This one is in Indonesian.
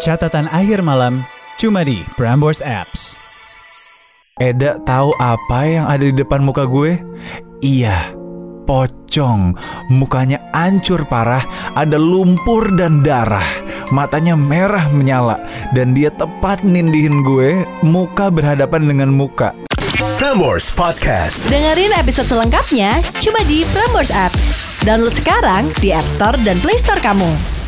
Catatan akhir malam cuma di Prambors Apps. Eda tahu apa yang ada di depan muka gue? Iya, pocong. Mukanya ancur parah, ada lumpur dan darah. Matanya merah menyala dan dia tepat nindihin gue muka berhadapan dengan muka. Prambors Podcast. Dengerin episode selengkapnya cuma di Prambors Apps. Download sekarang di App Store dan Play Store kamu.